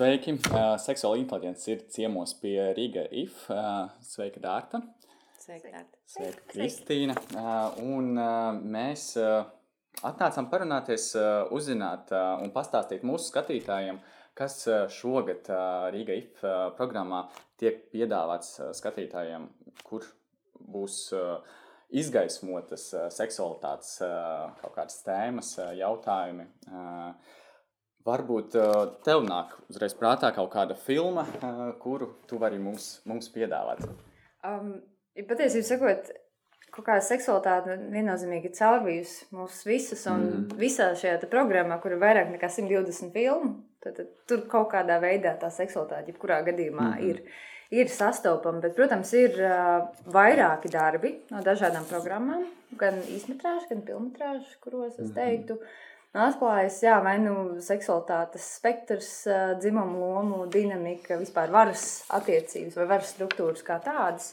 Sveiki! Uh, seksuāla inteliģence ir ciemos pie Rīga IF. Uh, sveika, Dārta! Sveika, Dārta! Sveika, Kristīna! Uh, un uh, mēs uh, atnācām parunāties, uh, uzzināt uh, un pastāstīt mūsu skatītājiem, kas uh, šogad uh, Rīga IF uh, programmā tiek piedāvāts uh, skatītājiem, kur būs uh, izgaismotas uh, seksualitātes uh, kaut kādas tēmas, uh, jautājumi. Uh, Varbūt uh, tev nāk uzreiz prātā kaut kāda filma, uh, kuru tu vari mums, mums piedāvāt. Um, patiesībā sakot, kaut kāda seksualitāte viennozīmīgi caurvījusi mūs visus. Un mm. visā šajā programmā, kur ir vairāk nekā 120 filmu, tad, tad tur kaut kādā veidā tā seksualitāte, jebkurā gadījumā, mm. ir. Ir sastopama, bet, protams, ir uh, vairāki darbi no dažādām programmām, gan īsmetrāžu, gan filmetrāžu, kuros es teiktu, mm -hmm atklājas jā, vai nu seksualitātes spektrs, dzimumu lomu, dinamika, vispār varas attiecības vai varas struktūras kā tādas.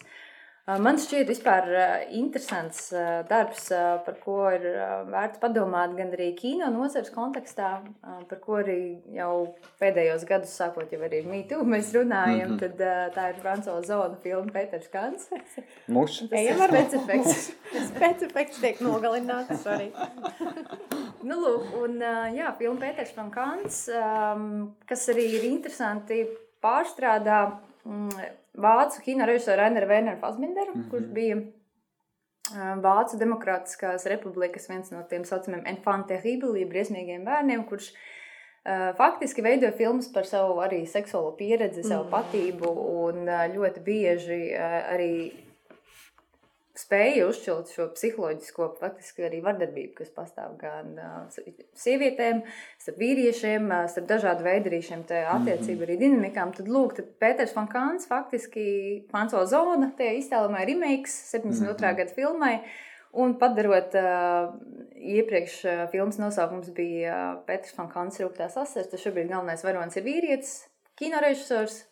Man šķiet, vispār interesants darbs, par ko ir vērts padomāt gan arī kino nozares kontekstā, par ko arī jau pēdējos gadus, sākot jau arī mītū, mēs runājam. Mm -hmm. Tad tā ir Francoza zona filma Pēters Kants. Muš. Ejam ar pēcefekts. Pēcefekts tiek nogalināts arī. nu, lūk, un jā, filma Pēters Kants, kas arī ir interesanti pārstrādā mm, vācu kino režisoru Rainer Werner Fassbinderu, mm -hmm. kurš bija Vācu Demokrātiskās republikas viens no tiem saucamiem enfant terrible, briesmīgiem bērniem, kurš uh, faktiski veidoja filmas par savu arī seksuālo pieredzi, savu mm. patību un uh, ļoti bieži uh, arī spēja uzšķirt šo psiholoģisko, faktiski arī vardarbību, kas pastāv gan uh, sievietēm, starp vīriešiem, uh, starp dažādu veidu arī šiem attiecību, arī dinamikām. Tad, lūk, tad Pēters Fankāns faktiski Franco Zona, tie iztēlumā ir remakes 72. Mm -hmm. gada filmai. Un padarot uh, iepriekš uh, filmas nosaukums bija uh, Pēters Fankāns Rūktās asars, tad šobrīd galvenais varonis ir vīrietis, kinorežisors,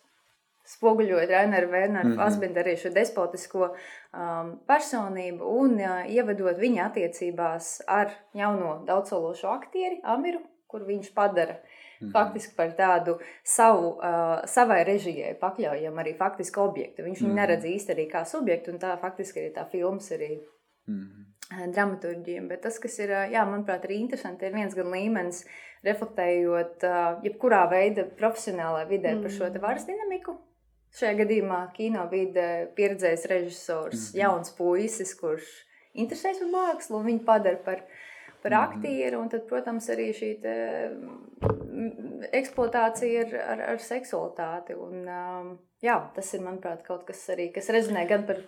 spoguļojot Raineru Werneru mm -hmm. Asbendu arī šo despotisko um, personību un uh, ievedot viņa attiecībās ar jauno daudzsološo aktieri Amiru, kur viņš padara mm -hmm. faktiski par tādu savu, uh, savai režijai pakļaujamu arī faktiski objektu. Viņš mm -hmm. neredz īsti arī kā subjektu, un tā faktiski arī tā filmas arī mm -hmm. dramaturģiem. Bet tas, kas ir, jā, manuprāt, arī interesanti, ir viens gan līmenis, reflektējot uh, jebkurā veida profesionālā vidē mm -hmm. par šo mhm. varas dinamiku, Šajā gadījumā kino vidē pieredzējis režisors, mm -hmm. jauns puisis, kurš interesēs par mākslu, viņu padara par, par mm -hmm. aktieru. Un tad, protams, arī šī te, eksploatācija ar, ar, ar seksualitāti. Un, um, jā, tas ir, manuprāt, kaut kas arī, kas rezonē gan par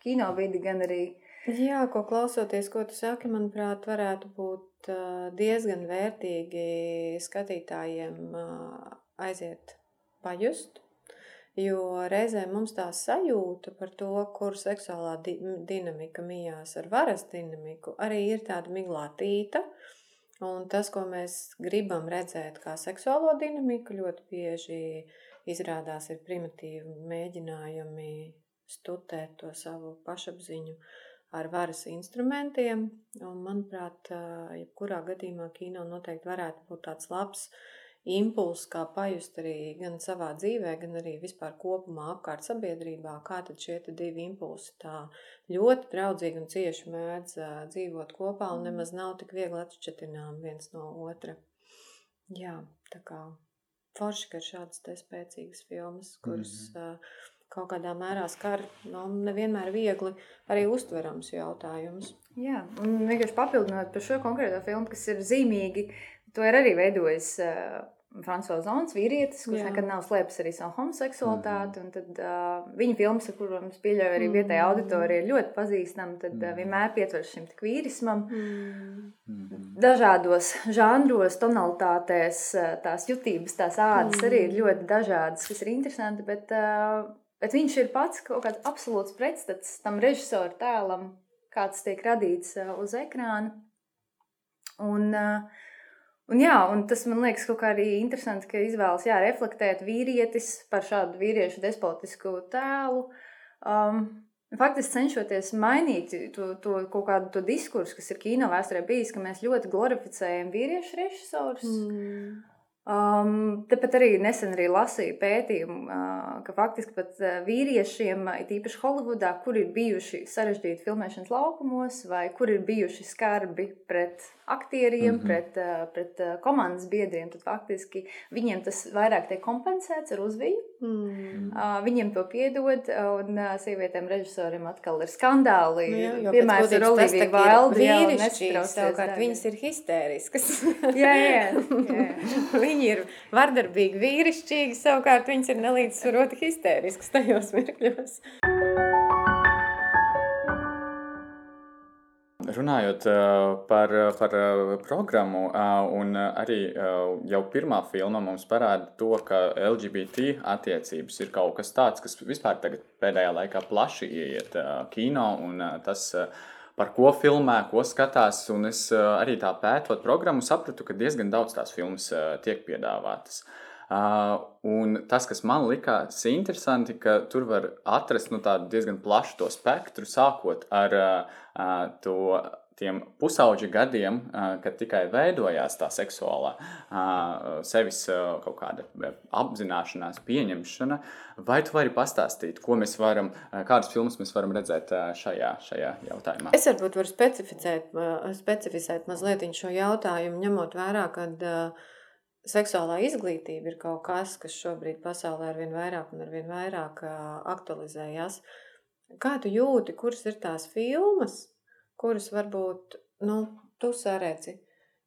kino vidi, gan arī. Jā, ko klausoties, ko tu saki, manuprāt, varētu būt uh, diezgan vērtīgi skatītājiem uh, aiziet pajust Jo reizē mums tā sajūta par to, kur seksuālā di dinamika mijās ar varas dinamiku, arī ir tāda miglātīta. Un tas, ko mēs gribam redzēt kā seksuālo dinamiku, ļoti bieži izrādās ir primitīvi mēģinājumi studēt to savu pašapziņu ar varas instrumentiem. Un, manuprāt, jebkurā gadījumā kino noteikti varētu būt tāds labs uh, impulss, kā pajust arī gan savā dzīvē, gan arī vispār kopumā apkārt sabiedrībā, kā tad šie divi impulsi tā ļoti draudzīgi un cieši mēdz dzīvot kopā un mm. nemaz nav tik viegli atšķetinām viens no otra. Jā, tā kā forši, ka ir šādas te spēcīgas filmas, kuras mm -hmm. kaut kādā mērā skar nu, nevienmēr viegli arī uztverams jautājums. Jā, un vienkārši papildinot par šo konkrēto filmu, kas ir zīmīgi, to ir arī veidojis uh, Francozons vīrietis, kurš nekad nav slēpis arī savu homoseksualitāti. Mm. Tad, uh, viņa filmas, kurām es pieļauju arī vietējā mm. auditorija, ir ļoti pazīstama. Tad uh, vienmēr pietveras šim vīrismam. Mm. Dažādos žanros, tonalitātēs, tās jutības, tās ādas mm. arī ir ļoti dažādas, kas ir interesanti. Bet, uh, bet viņš ir pats kaut kāds absolūts pretstats tam režisoru tēlam, kāds tiek radīts uh, uz ekrāna. Un, uh, Un, jā, un tas man liekas kaut kā arī interesanti, ka izvēlas jā, reflektēt vīrietis par šādu vīriešu despotisku tēlu. Um, Faktiski cenšoties mainīt to, to kaut kādu to diskursu, kas ir kino vēsturē bijis, ka mēs ļoti glorificējam vīriešu režisorus. Mm. Um, Tāpat arī nesen arī lasīju pētījumu, uh, ka faktiski pat uh, vīriešiem, it īpaši Holivudā, kur ir bijuši sarežģīti filmēšanas laukumos, vai kur ir bijuši skarbi pret aktieriem, mm -hmm. pret, uh, pret uh, komandas biedriem, tad faktiski viņiem tas vairāk tiek kompensēts ar uzviju. Mm. Uh, viņiem to piedod, un uh, sievietēm režisoriem atkal ir skandāli. Nu, jā, Piemēram, ar Oliviju Vaildu savukārt viņas ir histēriskas. jā, jā, jā. Viņi ir vardarbīgi vīrišķīgi, savukārt viņas ir nelīdzsvaroti histēriskas tajos mirkļos. Runājot par, par programmu, un arī jau pirmā filma mums parāda to, ka LGBT attiecības ir kaut kas tāds, kas vispār pēdējā laikā plaši ieiet kino, un tas, par ko filmē, ko skatās, un es arī tā pētot programmu sapratu, ka diezgan daudz tās filmas tiek piedāvātas. Uh, un tas, kas man likās interesanti, ka tur var atrast nu, diezgan plašu to spektru, sākot ar uh, to tiem pusauģi gadiem, kad tikai veidojās tā seksuālā sevis kaut kāda apzināšanās, pieņemšana, vai tu vari pastāstīt, ko mēs varam, kādas filmas mēs varam redzēt šajā, šajā jautājumā? Es varbūt varu specificēt, specificēt mazliet šo jautājumu, ņemot vērā, kad seksuālā izglītība ir kaut kas, kas šobrīd pasaulē ar vien vairāk un ar vien vairāk aktualizējās. Kā tu jūti, kuras ir tās filmas, kuras varbūt nu, tu saredzi,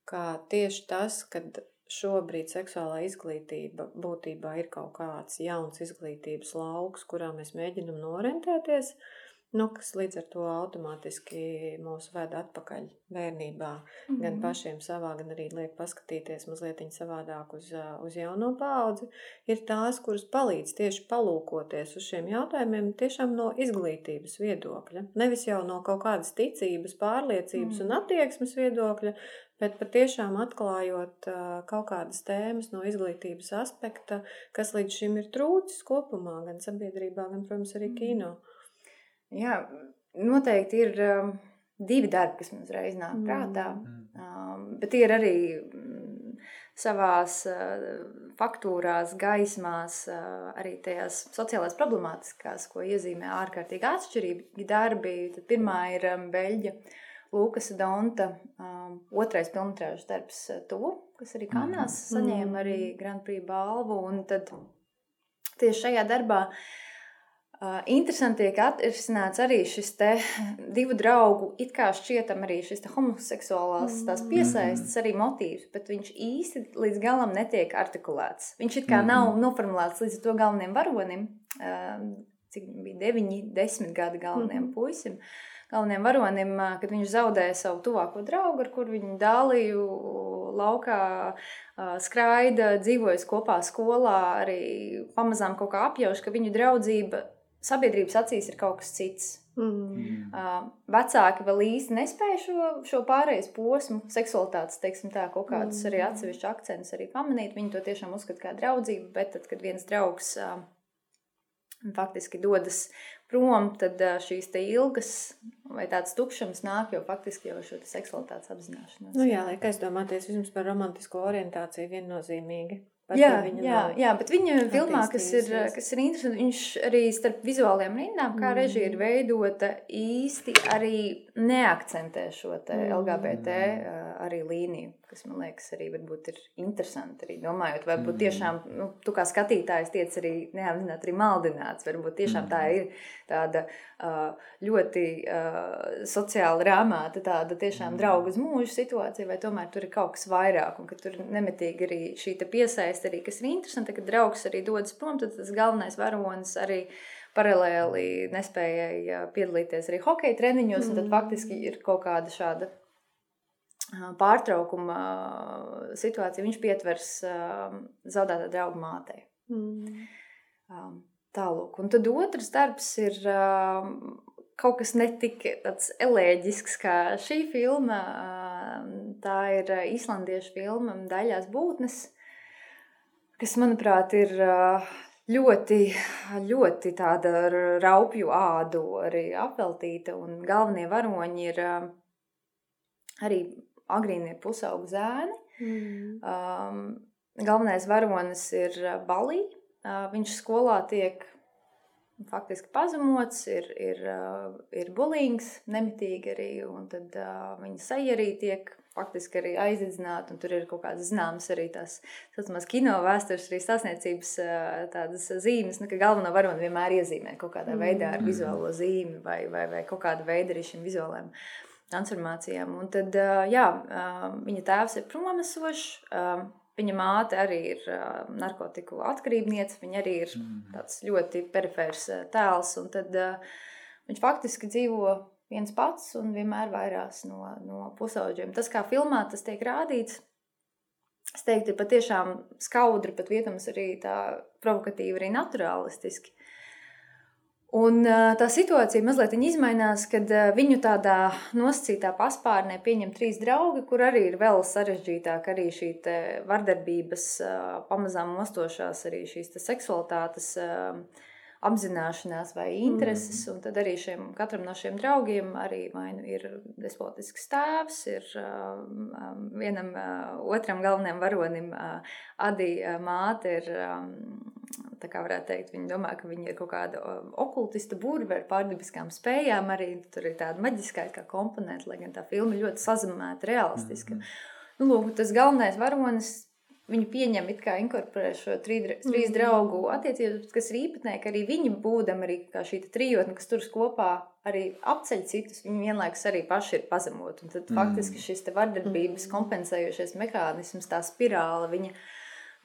kā tieši tas, kad šobrīd seksuālā izglītība būtībā ir kaut kāds jauns izglītības lauks, kurā mēs mēģinam norentēties. Uh, nu, kas līdz ar to automātiski mūs ved atpakaļ bērnībā. Mm -hmm. Gan mhm. pašiem savā, gan arī liek paskatīties mazliet savādāk uz, uz jauno paudzi, ir tās, kuras palīdz tieši palūkoties uz šiem jautājumiem tiešām no izglītības viedokļa. Nevis jau no kaut kādas ticības, pārliecības mm. un attieksmes viedokļa, bet patiešām atklājot uh, kaut kādas tēmas no izglītības aspekta, kas līdz šim ir trūcis kopumā, gan sabiedrībā, gan, protams, arī kino. Mm. Jā, noteikti ir um, divi darbi, kas man uzreiz nāk mm. prātā. Um, bet ir arī mm, savās uh, faktūrās, gaismās, uh, arī tajās sociālās problemātiskās, ko iezīmē ārkārtīgi atšķirīgi darbi. Tad pirmā ir um, Beļģa. Lūkas Donta um, otrais filmas darbs, uh, to, kas arī Kanās mm. saņēma arī Grand Prix balvu. Un tad tieši šajā darbā Uh, interesanti tiek atrisināts arī šis te divu draugu, it kā šķietam arī šis homoseksuālās tās mm. piesaistes arī motīvs, bet viņš īsti līdz galam netiek artikulēts. Viņš it kā nav mm-hmm. noformulēts līdz to galvenajam varonim, cik bija deviņi, desmit gadi galvenajam mm. puisim, galvenajam varonim, kad viņš zaudēja savu tuvāko draugu, ar kur viņu dālīju laukā, skraida, dzīvojas kopā skolā, arī pamazām kaut kā apjauš, ka viņu draudzība sabiedrības acīs ir kaut kas cits. Mm. Uh, vecāki vēl īsti nespēja šo, šo pārējais posmu, seksualitātes, teiksim, tā, kaut kādus mm. arī atsevišķus akcentus arī pamanīt. Viņi to tiešām uzskata kā draudzību, bet tad, kad viens draugs uh, faktiski dodas prom, tad uh, šīs te ilgas vai tāds tukšums nāk jau faktiski jau šo seksualitātes apzināšanos. Nu jā, liek aizdomāties vismaz par romantisko orientāciju viennozīmīgi. Jā, jā, jā, bet viņa filmā, kas ir, kas ir interesanti, viņš arī starp vizuālajām rindām, kā mm. režija ir veidota, īsti arī neakcentē šo mm. LGBT arī līniju, kas man liekas arī varbūt ir interesanti. Arī domājot, varbūt mm. tiešām, nu, tu kā skatītājs tiec arī neapzināti arī maldināts, varbūt tiešām tā mm. ir tāda ļoti sociāli rāmāta, tāda tiešām draugu uz mūžu situācija, vai tomēr tur ir kaut kas vairāk, un ka tur nemetīgi arī šī piesaista iesaist arī, kas ir interesanti, kad draugs arī dodas prom, tad tas galvenais varonis arī paralēli nespēja piedalīties arī hokeja treniņos, mm. tad faktiski ir kaut kāda šāda pārtraukuma situācija. Viņš pietvers zaudētā draugu mātei. Mm. Tālūk. Un tad otrs darbs ir kaut kas netik tāds elēģisks kā šī filma. Tā ir islandiešu filma Daļās būtnes kas, manuprāt, ir ļoti, ļoti tāda raupju ādu arī apveltīta, un galvenie varoņi ir arī agrīnie pusaugu zēni. Mm. Um, galvenais varonis ir Balī. Viņš skolā tiek faktiski pazemots, ir, ir, ir bulīgs, nemitīgi arī, un tad viņa seja arī tiek faktiski arī aizdedzināta, un tur ir kaut kādas zināmas arī tās saucamās kino vēstures, arī sasniedzības tādas zīmes, nu, ka galveno varoni vienmēr iezīmē kaut kādā veidā ar vizuālo zīmi vai, vai, vai kaut kādu veidu arī šim vizuālajiem transformācijām. Un tad, jā, viņa tēvs ir promesošs, viņa māte arī ir narkotiku atkarībniece, viņa arī ir mhm. tāds ļoti perifērs tēls, un tad viņš faktiski dzīvo viens pats un vienmēr vairās no, no pusauģiem. Tas, kā filmā tas tiek rādīts, es teiktu, ir patiešām skaudri, pat vietams arī tā provokatīvi, arī naturālistiski. Un tā situācija mazliet izmainās, kad viņu tādā nosacītā paspārnē pieņem trīs draugi, kur arī ir vēl sarežģītāk arī šī vardarbības, pamazām mostošās arī šīs seksualitātes apzināšanās vai intereses. Mm. Un tad arī šiem, katram no šiem draugiem arī nu ir despotisks tēvs, ir uh, vienam uh, otram galvenajam varonim uh, Adi uh, māte ir. Um, Tā kā varētu teikt, viņi domā, ka viņi ir kaut kāda okultista burbuļa ar pārdabiskām spējām. Arī tur ir tāda maģiskā kā komponenta, lai gan tā filma ļoti sazināta, realistiska. Mm -hmm. nu, lūk, tas galvenais varonis Viņi pieņem, it kā inkorporē šo trīs, mm. draugu attiecības, kas ir īpatnēji, ka arī viņi būdami arī kā šī trijotne, kas turas kopā, arī apceļ citus, viņi vienlaikus arī paši ir pazemoti. Un tad mm. faktiski šis te vardarbības mm. kompensējošais mehānisms, tā spirāla, viņa,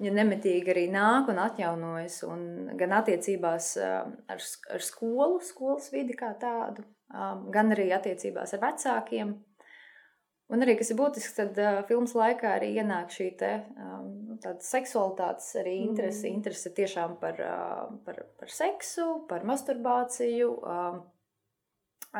viņa nemitīgi arī nāk un atjaunojas, un gan attiecībās ar, ar skolu, skolas vidi kā tādu, gan arī attiecībās ar vecākiem, Un arī, kas ir būtisks, tad uh, filmas laikā arī ienāk šī te, um, seksualitātes arī interese, mm. interese tiešām par, uh, par, par seksu, par masturbāciju, um,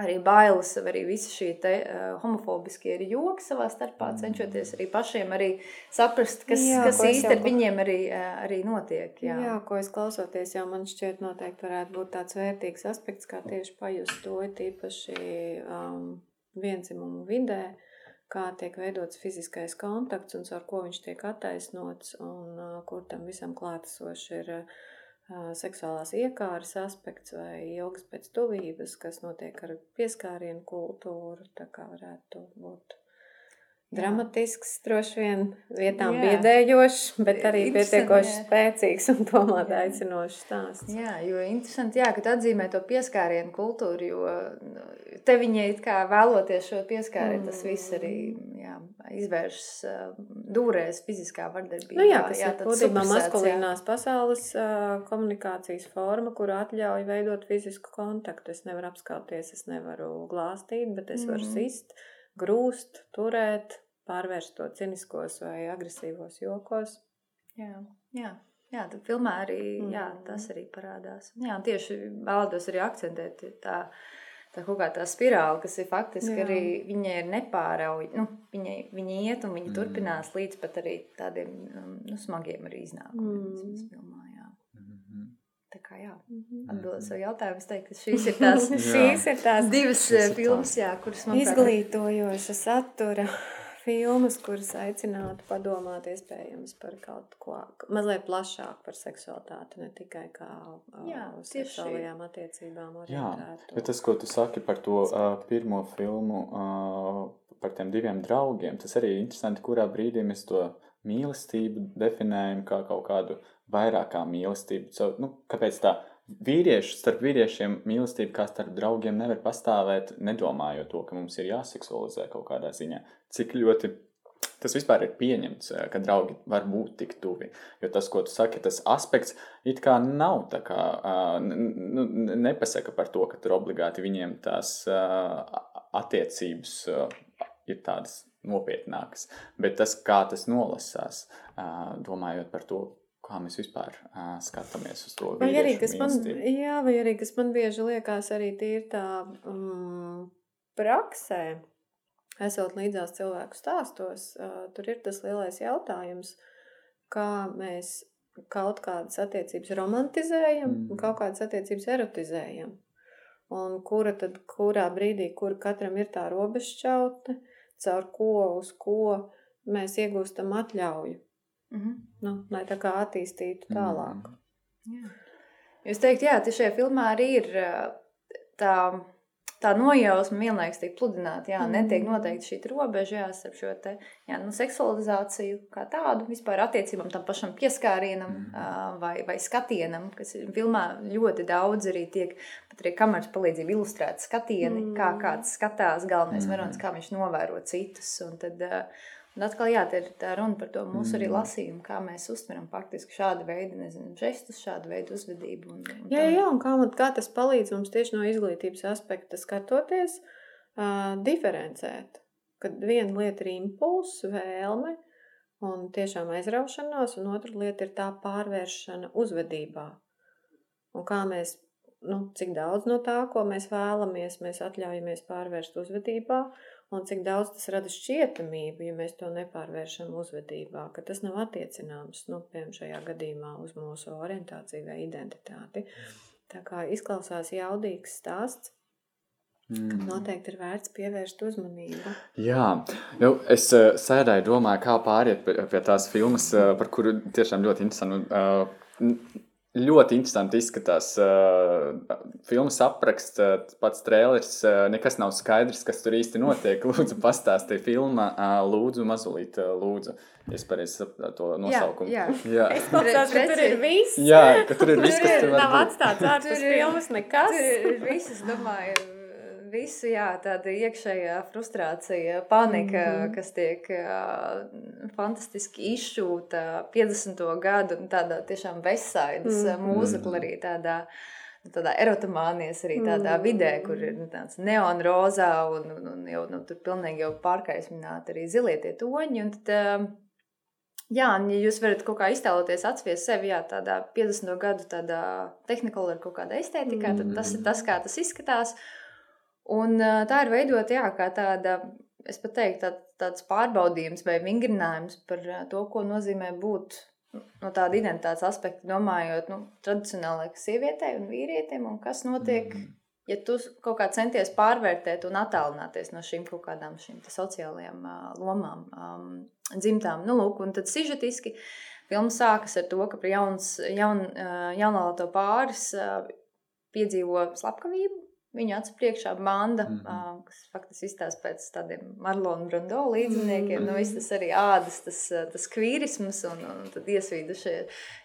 arī bailes, arī visi šī te uh, homofobiskie ir joki savā starpā, mm. cenšoties arī pašiem arī saprast, kas, jā, kas īsti ar viņiem arī, uh, arī notiek. Jā. jā, ko es klausoties, jau man šķiet noteikti varētu būt tāds vērtīgs aspekts, kā tieši pajust to tīpaši um, vienzimumu vidē. Uh, kā tiek veidots fiziskais kontakts un ar ko viņš tiek attaisnots, un kur tam visam klātesoši ir seksuālās iekāras aspekts vai ilgas pēc tuvības, kas notiek ar pieskārienu kultūru, tā kā varētu būt dramatisks, droši vien vietām jā. biedējošs, bet arī pietiekoši spēcīgs un tomēr aicinošs stāsts. Jā, jo interesanti, jā, kad atzīmē to pieskārienu kultūru, jo nu, te viņai kā vēloties šo pieskārienu, mm. tas viss arī jā, izvēršas dūrēs fiziskā vardarbībā. Nu jā, tas jā, ir būtībā maskulīnās jā. pasaules komunikācijas forma, kur atļauj veidot fizisku kontaktu. Es nevaru apskauties, es nevaru glāstīt, bet es varu mm. Grūst, turēt, pārvērst to ciniskos vai agresīvos jokos. Jā, jā. Jā, tad filmā arī mm. jā, tas arī parādās. Jā, tieši vēlos arī akcentēt tā, tā kaut kā tā spirāli, kas ir faktiski jā. arī viņai ir nepārauj. Nu, viņai, viņa iet un viņa mm. turpinās līdz pat arī tādiem nu, smagiem arī iznākumiem. Mm. Filmā. Tā kā jā, mm-hmm. atbildot savu jautājumu, es teiktu, ka šīs ir tās, šīs ir tās divas eh, filmas, jā, kuras man izglītojoša satura filmas, kuras aicinātu padomāt iespējams par kaut ko mazliet plašāk par seksualitāti, ne tikai kā Jā, uh, seksuālajām attiecībām orientētu. Jā, bet tas, ko tu saki par to uh, pirmo filmu, uh, par tiem diviem draugiem, tas arī ir interesanti, kurā brīdī mēs to mīlestību definējam kā kaut kādu vairāk kā mīlestību. So, nu, kāpēc tā? vīrieši, starp vīriešiem mīlestība kā starp draugiem nevar pastāvēt, nedomājot to, ka mums ir jāseksualizē kaut kādā ziņā. Cik ļoti tas vispār ir pieņemts, eh, ka draugi var būt tik tuvi. Jo tas, ko tu saki, tas aspekts it kā nav tā kā, nu, nepasaka par to, ka tur obligāti viņiem tās attiecības ir tādas nopietnākas. Bet tas, kā tas nolasās, domājot par to, kā mēs vispār uh, skatāmies uz to. Vai arī, kas man, jā, vai arī, kas man bieži liekas, arī ir tā um, praksē, esot līdzās cilvēku stāstos, uh, tur ir tas lielais jautājums, kā mēs kaut kādas attiecības romantizējam mm. un kaut kādas attiecības erotizējam. Un kura tad, kurā brīdī, kur katram ir tā robežšķautne, caur ko, uz ko mēs iegūstam atļauju Mm -hmm. nu, lai tā kā attīstītu tālāk. Mm -hmm. Jā. Jūs teikt, jā, šajā filmā arī ir tā tā nojausma vienlaikus tiek pludināta. Jā, mm. netiek noteikti šī robeža jā, starp šo te, jā, nu, seksualizāciju kā tādu, vispār attiecībām tam pašam pieskārienam mm. vai, vai skatienam, kas ir filmā ļoti daudz arī tiek, pat arī kameras palīdzību ilustrēti skatieni, mm. kā kāds skatās galvenais mm. varonis, kā viņš novēro citus. Un tad, uh, Un atkal, jā, tā ir tā runa par to mūsu mm. arī lasījumu, kā mēs uztveram faktiski šādu veidu, nezinu, žestus, šādu veidu uzvedību. Un, un jā, jā, un kā, man, kā tas palīdz mums tieši no izglītības aspekta skatoties, uh, diferencēt, kad viena lieta ir impulss, vēlme un tiešām aizraušanās, un otra lieta ir tā pārvēršana uzvedībā. Un kā mēs, nu, cik daudz no tā, ko mēs vēlamies, mēs atļaujamies pārvērst uzvedībā, un cik daudz tas rada šķietamību, ja mēs to nepārvēršam uzvedībā, ka tas nav attiecināms, nu, piemēram, šajā gadījumā uz mūsu orientāciju vai identitāti. Tā kā izklausās jaudīgs stāsts, Mm. Noteikti ir vērts pievērst uzmanību. Jā, nu, es uh, sēdēju, domāju, kā pāriet pie, pie tās filmas, uh, par kuru tiešām ļoti interesanti. Uh, ļoti interesanti izskatās. Uh, filmas apraksts, uh, pats trēlers, uh, nekas nav skaidrs, kas tur īsti notiek. Lūdzu, pastāstiet, filma, lūdzu, mazulīt, uh, lūdzu. Es pareizi saprotu to nosaukumu. Jā, jā. jā. es domāju, ka tur ir viss. Jā, ka tur ir viss, kas tur būt. Nav atstāts ārpus filmas nekas. Tur ir viss, es domāju visu, jā, tāda iekšējā frustrācija, panika, mm -hmm. kas tiek uh, fantastiski izšūta 50. gadu, tādā tiešām vesaidas mm -hmm. mūzikla arī tādā tādā erotomānijas arī tādā mm. vidē, kur ir nu, tāds neonrozā un, un, un jau nu, tur pilnīgi jau pārkaismināti arī zilie tie toņi. Un tad, jā, un ja jūs varat kaut kā iztēloties, atsviest sevi jā, tādā 50. gadu tādā tehnikolā ar kaut kāda estētikā, mm. tad tas ir tas, kā tas izskatās. Un tā ir veidota jā, kā tāda, es pat teiktu, tā, tāds pārbaudījums vai vingrinājums par to, ko nozīmē būt no tāda identitātes aspekta, domājot nu, tradicionālai sievietei un vīrietim, un kas notiek, mm. ja tu kaut kā centies pārvērtēt un attālināties no šīm kaut kādām šīm sociālajām uh, lomām, um, dzimtām. Nu, lūk, un tad sižetiski filma sākas ar to, ka jauns, jaun, uh, jaunolāto pāris uh, piedzīvo slepkavību, Viņu acu priekšā banda, mm -hmm. kas faktiski izstāsta pēc tādiem Marlona Brando līdziniekiem. Mm -hmm. nu, viss tas arī ādas, tas, tas kvīrisms un, un tad iesvīda šie,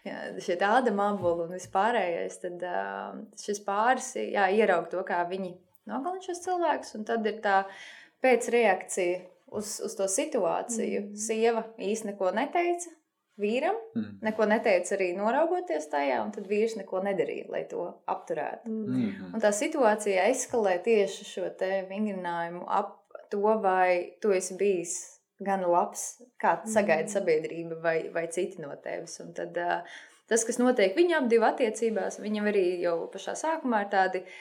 jā, šie tāda mabuli un vispārējais. Tad šis pāris jā, ieraug to, kā viņi nogalina šos cilvēkus, un tad ir tā pēcreakcija uz, uz to situāciju. Mm -hmm. Sieva īsti neko neteica, vīram, mm. neko neteica arī noraugoties tajā, un tad vīrs neko nedarīja, lai to apturētu. Mm. Un tā situācija eskalē tieši šo te vingrinājumu ap to, vai tu esi bijis gan labs, kā sagaida mm. sabiedrība vai, vai citi no tevis. Un tad uh, tas, kas notiek viņu ap divu attiecībās, viņam arī jau pašā sākumā ir tādi uh,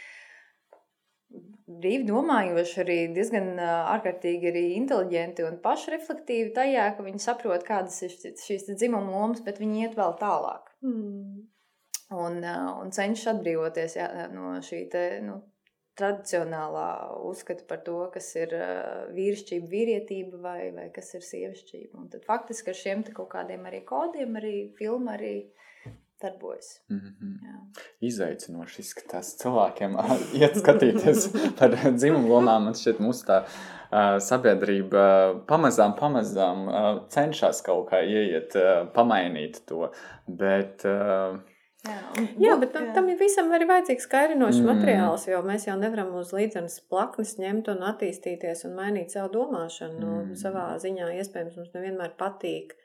brīvi domājoši, arī diezgan ārkārtīgi arī inteliģenti un pašreflektīvi tajā, ka viņi saprot, kādas ir šīs dzimuma lomas, bet viņi iet vēl tālāk. Mm. Un, un cenšas atbrīvoties jā, no šī te, nu, tradicionālā uzskata par to, kas ir vīrišķība, vīrietība vai, vai kas ir sievišķība. Un tad faktiski ar šiem kaut kādiem arī kodiem arī filma arī darbojas. Mm -hmm. Izaicinoši izskatās cilvēkiem, iet skatīties par dzimumu lomām. Man šķiet, mūsu tā uh, sabiedrība pamazām, pamazām uh, cenšas kaut kā ieiet, uh, pamainīt to. Bet, uh, Jā, un, jā, bet tam, tam visam ir vajadzīgs skaidrinošs mm. materiāls, jo mēs jau nevaram uz līdzenas plaknes ņemt un attīstīties un mainīt savu domāšanu. Nu, mm. Savā ziņā iespējams mums nevienmēr patīk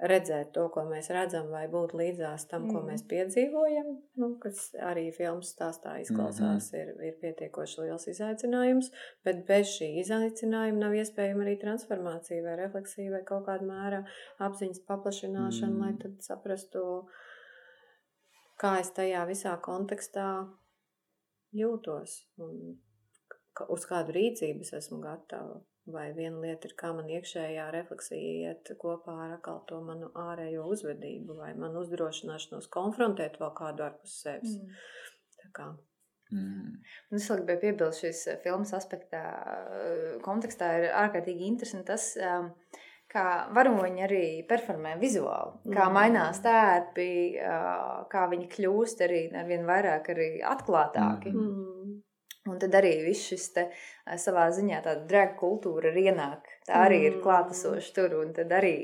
redzēt to, ko mēs redzam, vai būt līdzās tam, mm. ko mēs piedzīvojam, nu, kas arī filmas stāstā izklausās, mm -hmm. ir, ir pietiekoši liels izaicinājums, bet bez šī izaicinājuma nav iespējama arī transformācija vai refleksija vai kaut kāda mēra apziņas paplašināšana, mm. lai tad saprastu, kā es tajā visā kontekstā jūtos un uz kādu rīcību es esmu gatava. Vai viena lieta ir, kā man iekšējā refleksija iet kopā ar atkal to manu ārējo uzvedību, vai man uzdrošināšanos konfrontēt vēl kādu ārpus sevis. Mm. Tā kā. Mm. Es vēl gribēju piebilst šīs eh, filmas aspektā, eh, kontekstā ir ārkārtīgi interesanti tas, um, kā varoņi arī performē vizuāli, kā mainās tērpi, kā viņi kļūst arī ar vien vairāk arī atklātāki. Mm. Un tad arī viss šis te, savā ziņā tāda drag kultūra ir ienāk. Tā arī ir klātesoša tur. Un tad arī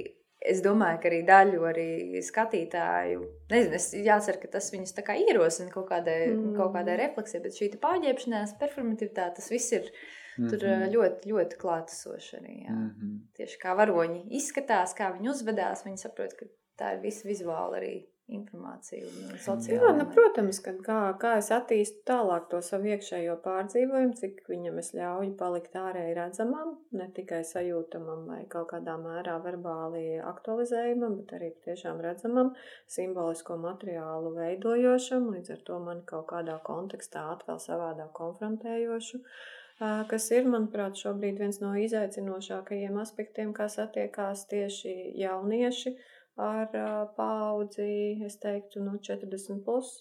es domāju, ka arī daļu arī skatītāju, nezinu, es jācer, ka tas viņus tā kā ierosina kaut kādai, mm. kaut kādai refleksijai, bet šī pārģērbšanās, performativitāte, tas viss ir Mm -hmm. Tur ļoti, ļoti klātesoši arī. Jā. Mm -hmm. Tieši kā varoņi izskatās, kā viņi uzvedās, viņi saprot, ka tā ir visa vizuāla arī sociāla. Jā, nu, protams, ka kā, kā es attīstu tālāk to savu iekšējo pārdzīvojumu, cik viņam es ļauju palikt ārēji redzamam, ne tikai sajūtamam vai kaut kādā mērā verbāli aktualizējumam, bet arī tiešām redzamam, simbolisko materiālu veidojošam, līdz ar to man kaut kādā kontekstā atkal savādāk konfrontējošu. Uh, kas ir, manuprāt, šobrīd viens no izaicinošākajiem aspektiem, kā satiekās tieši jaunieši ar paudzi, es teiktu, no 40 plus,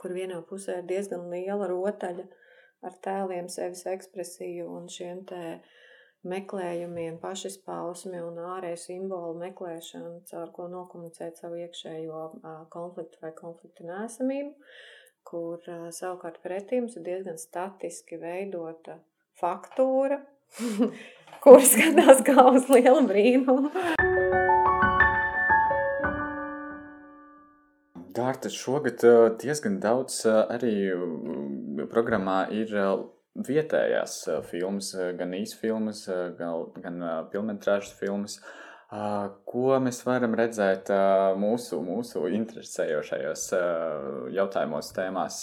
kur vienā pusē ir diezgan liela rotaļa ar tēliem, sevis ekspresiju un šiem te meklējumiem, pašizpausmi un ārēju simbolu meklēšanu, caur ko nokomunicēt savu iekšējo konfliktu vai konfliktu nesamību kur savukārt pretī mums ir diezgan statiski veidota faktūra, kur skatās kā uz lielu brīnumu. Dārta, šogad diezgan daudz arī programmā ir vietējās filmas, gan īsfilmas, gan, gan pilnmetrāžas filmas. Ko mēs varam redzēt mūsu, mūsu interesējošajos jautājumos, tēmās?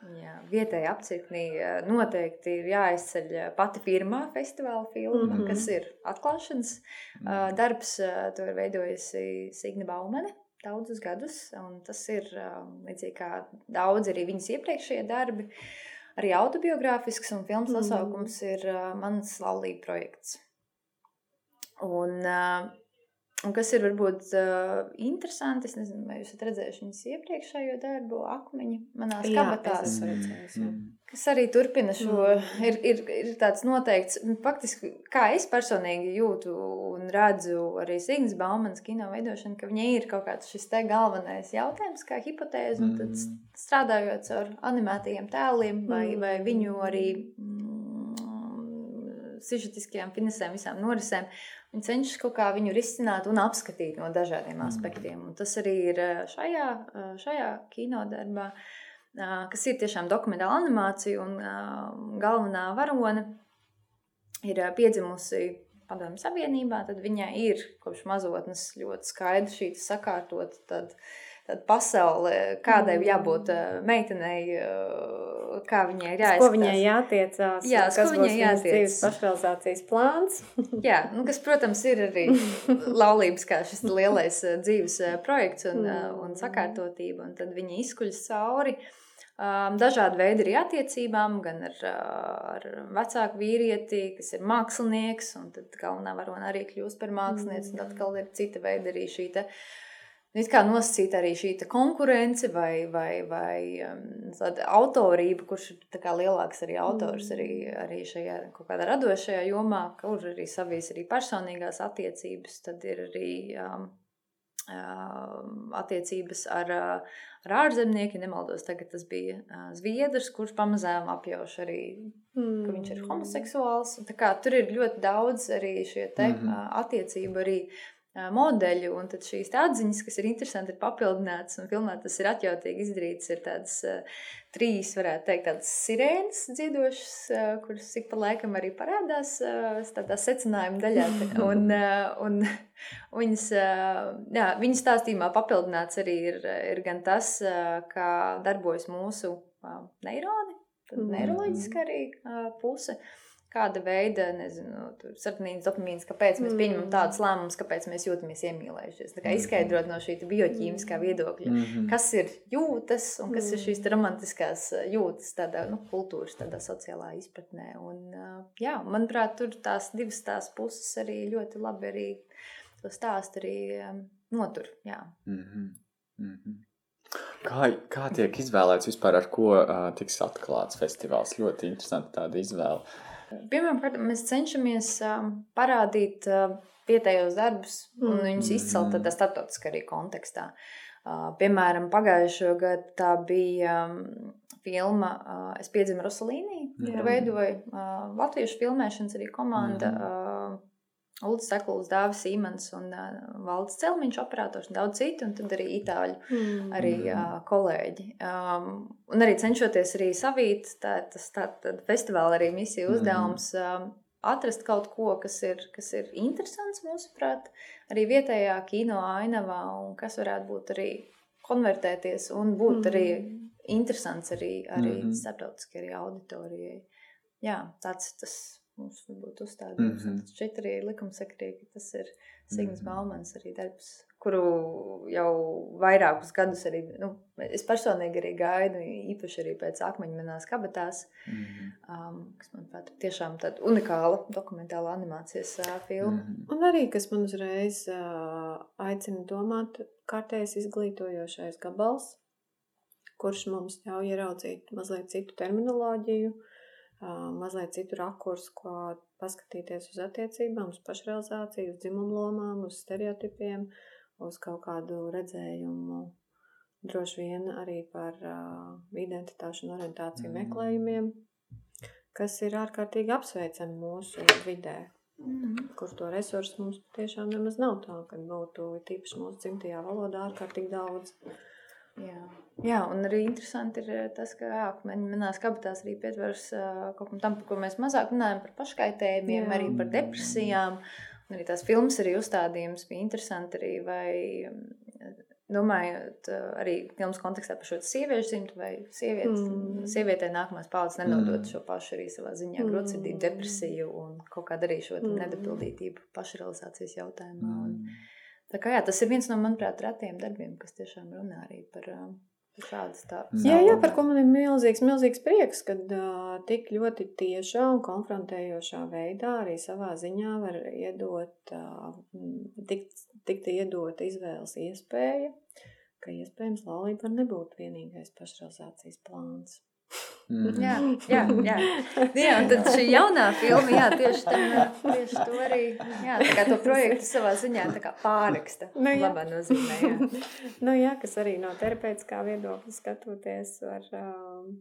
Jā, vietēji apcirknī noteikti ir jāizceļ pati pirmā festivāla filma, mm -hmm. kas ir atklāšanas mm -hmm. darbs. To ir veidojusi Signe Baumane daudzus gadus, un tas ir līdzīgi kā daudz arī viņas iepriekšējie darbi. Arī autobiogrāfisks un filmas mm -hmm. nosaukums ir mans laulība projekts. Un, uh, Un kas ir varbūt uh, interesanti, es nezinu, vai jūs esat redzējuši viņas iepriekšējo darbu, akmeņi manā skatā. Mm. Kas arī turpina šo, mm. ir, ir, ir tāds noteikts, faktiski, kā es personīgi jūtu un redzu arī Signas Baumanas kino veidošanu, ka viņai ir kaut kāds šis te galvenais jautājums, kā hipotēze, un tad mm. strādājot ar animētajiem tēliem vai, mm. vai viņu arī mm, sižetiskajām finesēm, visām norisēm, Viņi cenšas kaut kā viņu risināt un apskatīt no dažādiem mm. aspektiem. Un tas arī ir šajā, šajā kinodarbā, kas ir tiešām dokumentāla animācija. Un galvenā varone ir piedzimusi Padomju Savienībā, tad viņai ir kopš mazotnes ļoti skaidri šī sakārtot. Tad, pasaule, kādai mm. jābūt uh, meitenei, uh, kā viņai ir jāizskatās. Ko viņai jātiecās, jā, kas viņai jātiecās. dzīves pašrealizācijas plāns. jā, nu, kas, protams, ir arī laulības kā šis lielais uh, dzīves projekts un, mm. un sakārtotība, un tad viņi izkuļas cauri. Um, dažādi veidi arī attiecībām, gan ar, ar vecāku vīrieti, kas ir mākslinieks, un tad galvenā varona arī kļūst par mākslinieci, mm. un atkal ir cita veida arī šī te, uh, It kā nosacīta arī šī konkurence vai, vai, vai um, autorība, kurš ir lielāks arī autors arī, mm. arī šajā kaut kādā radošajā jomā, kur arī savīs arī personīgās attiecības, tad ir arī um, um, attiecības ar, ar ārzemnieku, nemaldos, tagad tas bija uh, Zviedrs, kurš pamazām apjauš arī, mm. ka viņš ir mm. homoseksuāls. Tā kā tur ir ļoti daudz arī šie te mm -hmm. attiecību arī modeļu, un tad šīs atziņas, kas ir interesanti, ir papildinātas un filmā tas ir atjautīgi izdarīts. Ir tādas trīs, varētu teikt, tādas sirēnas dziedošas, kuras ik pa laikam arī parādās tādā secinājuma daļā. Un, un viņas, jā, viņas stāstījumā papildināts arī ir, ir gan tas, kā darbojas mūsu neironi, tad mm. neiroloģiski arī puse. Uh, kāda veida, nezinu, sarkanīnas dopamīns, kāpēc mēs pieņemam mm. tādus lēmumus, kāpēc mēs jūtamies iemīlējušies. Tā kā mm-hmm. izskaidrot no šī bioķīmiskā mm. viedokļa, mm -hmm. kas ir jūtas un kas mm. ir šīs romantiskās jūtas tādā nu, kultūras, tādā sociālā izpratnē. Un, jā, manuprāt, tur tās divas tās puses arī ļoti labi arī to stāstu arī notur. Jā. Mm -hmm. Mm -hmm. Kā, kā tiek izvēlēts vispār, ar ko uh, tiks atklāts festivāls? Ļoti interesanti tāda izvēle. Pirmkārt, mēs cenšamies parādīt vietējos darbus un Mm. viņus izcelt tādā starptautiskā arī kontekstā. Piemēram, pagājušo gadu tā bija filma Es piedzimu Rosalīnī, Jā. kur veidoja latviešu filmēšanas arī komanda. Mhm. Ulrichs Sekls, Dāvis Imants un uh, Valdis Celmiņš operators un daudz citu, un tad arī itāļu Mm. arī Mhm. uh, kolēģi. Um, un arī cenšoties arī savīt, tā, tas tā, tā festivāla arī misija Mhm. uzdevums um, atrast kaut ko, kas ir, kas ir interesants mūsuprāt, arī vietējā kino ainavā, un kas varētu būt arī konvertēties un būt arī interesants arī, arī Mhm. starptautiski arī auditorijai. Jā, tāds ir tas mums varbūt uzstādījums. Mm -hmm. Šeit arī likumsakrīgi, tas ir Sigmas Mhm. Baumans arī darbs, kuru jau vairākus gadus arī, nu, es personīgi arī gaidu, īpaši arī pēc akmeņmenās kabatās, Mhm. um, kas, manuprāt, ir tiešām tāda unikāla dokumentāla animācijas uh, filma. Mhm. Un arī, kas man uzreiz uh, aicina domāt, kārtējs izglītojošais gabals, kurš mums ļauj ieraudzīt mazliet citu terminoloģiju, uh, mazliet citu rakursu, kā paskatīties uz attiecībām, uz pašrealizāciju, uz dzimumu lomām, uz stereotipiem, uz kaut kādu redzējumu. Droši vien arī par uh, identitāšu un orientāciju Mm. meklējumiem, kas ir ārkārtīgi apsveicami mūsu vidē Mm. kur to resursu mums patiešām nemaz nav tā, ka būtu tīpaši mūsu dzimtajā valodā ārkārtīgi daudz. Jā. jā, un arī interesanti ir eh, tas, ka man, manās kabatās arī pietvers uh, kaut kam tam, par ko mēs mazāk runājam, par paškaitējumiem, Jā. arī par depresijām. Un arī tās filmas arī uzstādījums bija interesanti arī, vai mm, domājot arī filmas kontekstā par šo sieviešu dzimtu vai sievietes, Mm. mm. sievietē nākamās paudzes nenodot Mm. šo pašu arī savā ziņā Mm. grotsirdību, depresiju un kaut kādu arī šo Mm. mm. nedapildītību pašrealizācijas jautājumā. Un, Mhm. Tā kā jā, tas ir viens no, manuprāt, retiem darbiem, kas tiešām runā arī par, uh, šādu stāstu. Jā, jā, par ko man ir milzīgs, milzīgs prieks, kad uh, tik ļoti tiešā un konfrontējošā veidā arī savā ziņā var iedot, uh, tikt, tikt iedot izvēles iespēja, ka iespējams laulība var nebūt vienīgais pašrealizācijas plāns. Mhm. Jā, jā, jā. jā, un tad šī jaunā filma, jā, tieši, tam, tieši to arī, jā, tā kā to projektu savā ziņā tā kā pāraksta, Nu, jā. labā nozīmē, jā. nu, jā, kas arī no terapeitiskā viedokļa skatoties, var um,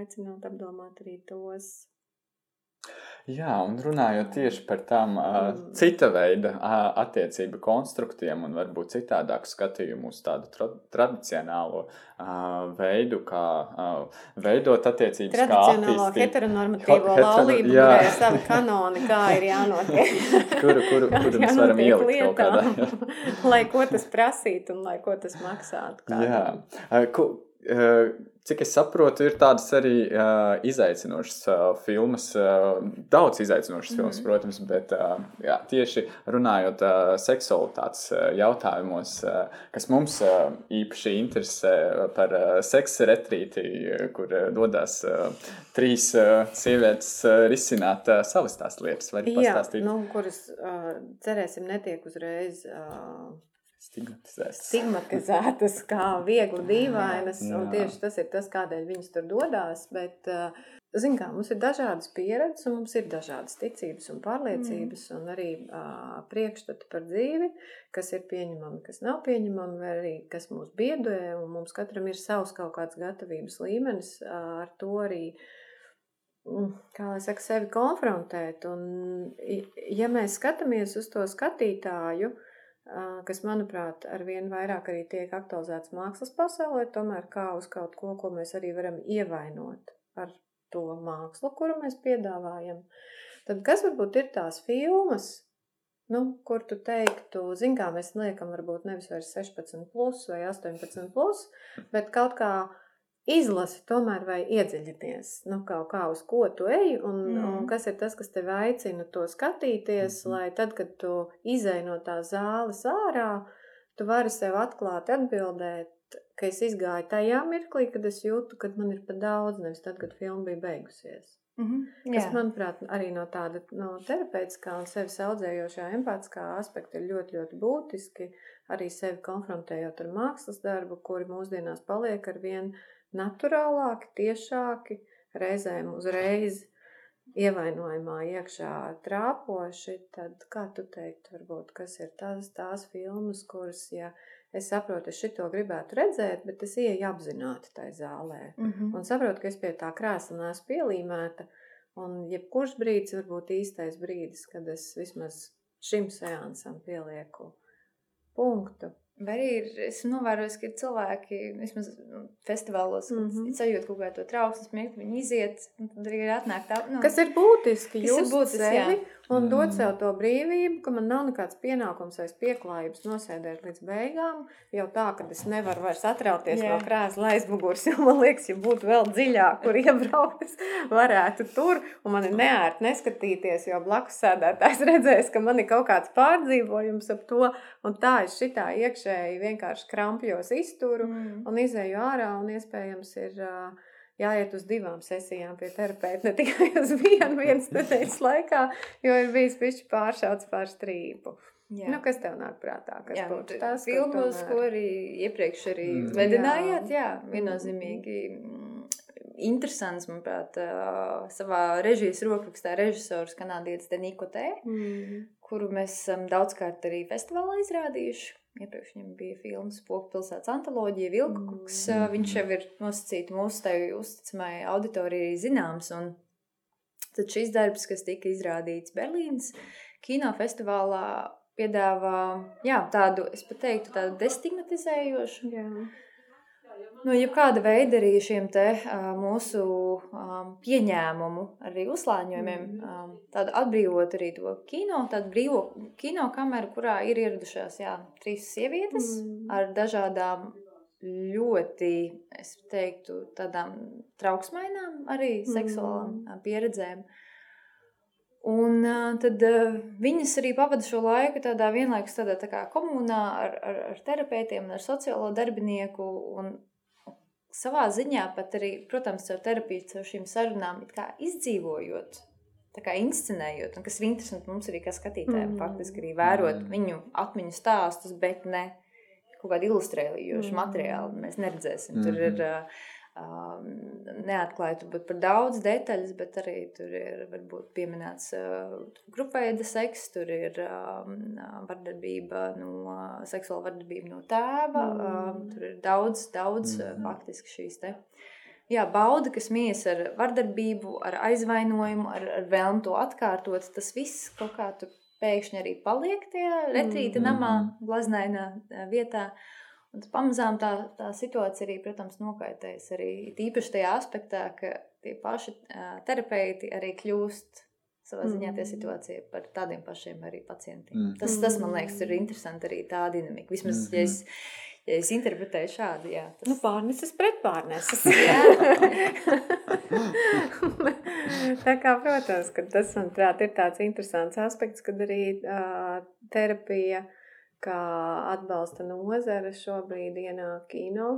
aicināt apdomāt arī tos. Jā, un runājot tieši par tām uh, cita veida uh, attiecību konstruktiem un varbūt citādāku skatījumu uz tādu tra tradicionālo uh, veidu, kā uh, veidot attiecības, Tradicionālo heteronormatīvo Hetero- laulību, jā. kurai ir savi kanoni, kā ir jānotiek. kuru, kuru, kuru mēs varam ielikt kaut kādā. lietām, lai ko tas prasītu un lai ko tas maksātu. kādam. Jā, Uh, ku, uh, cik es saprotu, ir tādas arī uh, izaicinošas uh, filmas, uh, daudz izaicinošas mm -hmm. filmas, Mhm. protams, bet uh, jā, tieši runājot uh, seksualitātes uh, jautājumos, uh, kas mums uh, īpaši interesē par uh, seksa retrīti, uh, kur uh, dodas uh, trīs uh, sievietes uh, risināt uh, savas tās lietas. Vai Jā, pastāstīt? nu, kuras uh, cerēsim netiek uzreiz uh, Stigmatizētas. stigmatizētas kā viegli dīvainas. un Jā. Tieši tas ir tas, kādēļ viņas tur dodas. Bet, uh, zin kā, mums ir dažādas pieredzes, un mums ir dažādas ticības un pārliecības, mm. un arī uh, priekšstati par dzīvi, kas ir pieņemami, kas nav pieņemami, vai arī kas mūs biedē. un Mums katram ir savs kaut kāds gatavības līmenis, uh, ar to arī mm, kā lai saka, sevi konfrontēt. Un, ja mēs skatāmies uz to skatītāju, ā, kas, manuprāt, ar vien vairāk arī tiek aktualizēts mākslas pasaulē, tomēr kā uz kaut ko, ko mēs arī varam ievainot ar to mākslu, kuru mēs piedāvājam, tad kas varbūt ir tās filmas, nu, kur tu teiktu, zin kā mēs liekam, varbūt nevis vairs 16 plus vai 18 plus, bet kaut kā izlasi tomēr vai iedziļinies, nu, kaut kā uz ko tu ej, un, mm. Mm. un kas ir tas, kas tev aicina to skatīties, Mhm. lai tad, kad tu izej no tās zāles ārā, tu vari sev atklāti atbildēt, ka es izgāju tajā mirklī, kad es jūtu, ka man ir par daudz, nevis tad, kad filma bija beigusies. Mhm. Kas, Jā. manuprāt, arī no tāda no terapeitiskā un sevis audzējošā empātiskā aspekta ir ļoti, ļoti būtiski. Arī sevi konfrontējot ar mākslas darbu, kuri mūsdienās paliek ar vien naturālāki, tiešāki, reizēm uzreiz ievainojumā iekšā trāpoši, tad kā tu teiktu, varbūt, kas ir tās, tās filmas, kuras, ja es saprotu, es šito gribētu redzēt, bet es ieeju apzināti tai zālē. Mm -hmm. Un saprotu, ka es pie tā krēsla neesmu pielīmēta, un jebkurš brīdis var būt īstais brīdis, kad es vismaz šim seansam pielieku punktu. Vai arī ir, esmu novērojis, ka ir cilvēki, vismaz nu, festivālos, mm -hmm. sajūt kaut kādu trauksmu, smieklīgi, viņi iziet, un tad arī ir atnāk tā. Nu, kas ir būtiski, just būtiski, sevi jā. Un Mm. dot sev to brīvību, ka man nav nekāds pienākums vai pieklājības nosēdēt līdz beigām, jau tā, ka es nevaru vairs atrauties Jā. no krēsla aizmugures, jo man liekas, ja būtu vēl dziļāk, kur iebraukt, varētu tur, un man ir neērti neskatīties, jo blakus sēdētājs redzēs, ka man ir kaut kāds pārdzīvojums ap to, un tā es šitā iekšēji vienkārši krampjos izturu, Mm. un izēju ārā, un iespējams ir ā, jāiet uz divām sesijām pie terapeita, ne tikai uz vienu vienas nedēļas laikā, jo ir bijis pišķi pāršauts pār strīpu. Jā. Nu, kas tev nāk prātā? Kas Jā, nu, būtu ka filmos, tomēr- ko arī iepriekš arī Mm. vedinājāt, jā, Jā. viennozīmīgi mm, interesants, manuprāt, savā režijas rokrakstā režisors kanādietis Deniko Tē, Mm. kuru mēs esam daudzkārt arī festivālā izrādījuši. Iepriekš viņam bija filmas Poku pilsētas antoloģija, Vilkuks. Mm. Viņš jau ir nosacīts mūsu tai uzticamai auditorijai zināms. Un tad šis darbs, kas tika izrādīts Berlīnas kinofestivālā, piedāvā jā, tādu, es pat teiktu, tādu destigmatizējošu Jā. No jebkāda veida arī šiem te mūsu um, pieņēmumu, arī uzlāņojumiem, Mhm. tādu atbrīvot arī to kino, tādu brīvo kino kameru, kurā ir ieradušās jā, trīs sievietes Mm. ar dažādām ļoti, es teiktu, tādām trauksmainām arī seksuālām ā, pieredzēm. Un tad viņas arī pavada šo laiku tādā vienlaikus tādā tā kā komunā ar, ar, ar terapeitiem, ar sociālo darbinieku. Un savā ziņā pat arī, protams, ar terapiju, ar šīm sarunām it kā izdzīvojot. Tā kā inscenējot, un kas ir interesanti mums arī kā skatītājiem, Mm. mm. faktiski arī vērot Mm. mm. viņu atmiņu stāstus, bet ne kaut kādu ilustrējošu Mm. mm. materiālu. Mēs neredzēsim. Mm -hmm. Tur ir Mhm. uh, neatklāti varbūt par daudz detaļas, bet arī tur ir varbūt pieminēts uh, grupveida seks, tur ir uh, vardarbība no uh, seksuāla vardarbība no tēva. Mm. Tur ir daudz, daudz mm. Faktiski šīs te. Jā, bauda, kas mijas ar vardarbību, ar aizvainojumu, ar, ar vēlmu to atkārtot, tas viss kaut kā tur pēkšņi arī paliek tajā retrīta Mhm. namā, glaznainā vietā. Un pamazām tā, tā situācija arī, protams, nokaitēs arī tīpaši tajā aspektā, ka tie paši terapeiti arī kļūst savā ziņā tie Mm. situācija par tādiem pašiem arī pacientiem. Mm. Tas, tas, man liekas, ir interesanti arī tā dinamika. Vismaz, Mhm. ja es, ja es interpretēju šādi, jā. Tas, Nu, pārneses pret pārneses. Tā kā, protams, ka tas, manuprāt, ir tāds interesants aspekts, kad arī uh, terapija, kā atbalsta nozare šobrīd ienāk kino,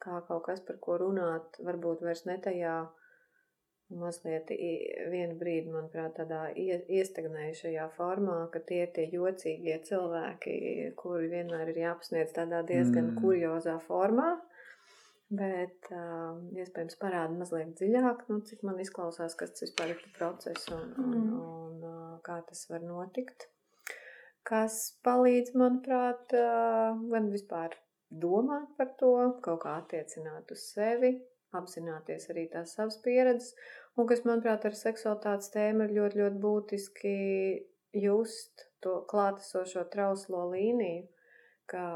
kā kaut kas, par ko runāt, varbūt vairs ne tajā mazliet vienu brīdi, manuprāt, tādā ie- iestagnējušajā formā, ka tie ir tie jocīgie cilvēki, kuri vienmēr ir jāpasniedz tādā diezgan Mm. mm. kuriozā formā. Bet uh, iespējams parāda mazliet dziļāk, nu, cik man izklausās, kas tas vispār ir par procesu un, un, Mm. un uh, kā tas var notikt. Kas palīdz, manuprāt, gan vispār domāt par to, kaut kā attiecināt uz sevi, apzināties arī tās savas pieredzes, un kas, manuprāt, ar seksualitātes tēmu ir ļoti, ļoti būtiski just to klātesošo trauslo līniju, ka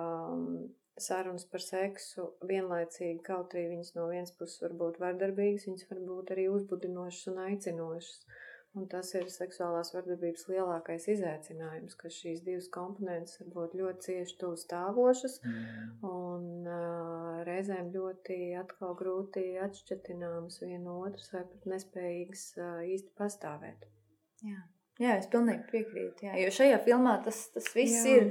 sarunas par seksu vienlaicīgi, kaut arī viņas no vienas puses var būt vardarbīgas, viņas var būt arī uzbudinošas un aicinošas. Un tas ir seksuālās vardarbības lielākais izaicinājums, ka šīs divas komponentes var būt ļoti cieši tuvu stāvošas Mm. un uh, reizēm ļoti atkal grūti atšķirtināmas viena no otras vai pat nespējīgas uh, īsti pastāvēt. Jā. Jā, es pilnīgi piekrītu. Jā. Jo šajā filmā tas, tas viss Jā. ir.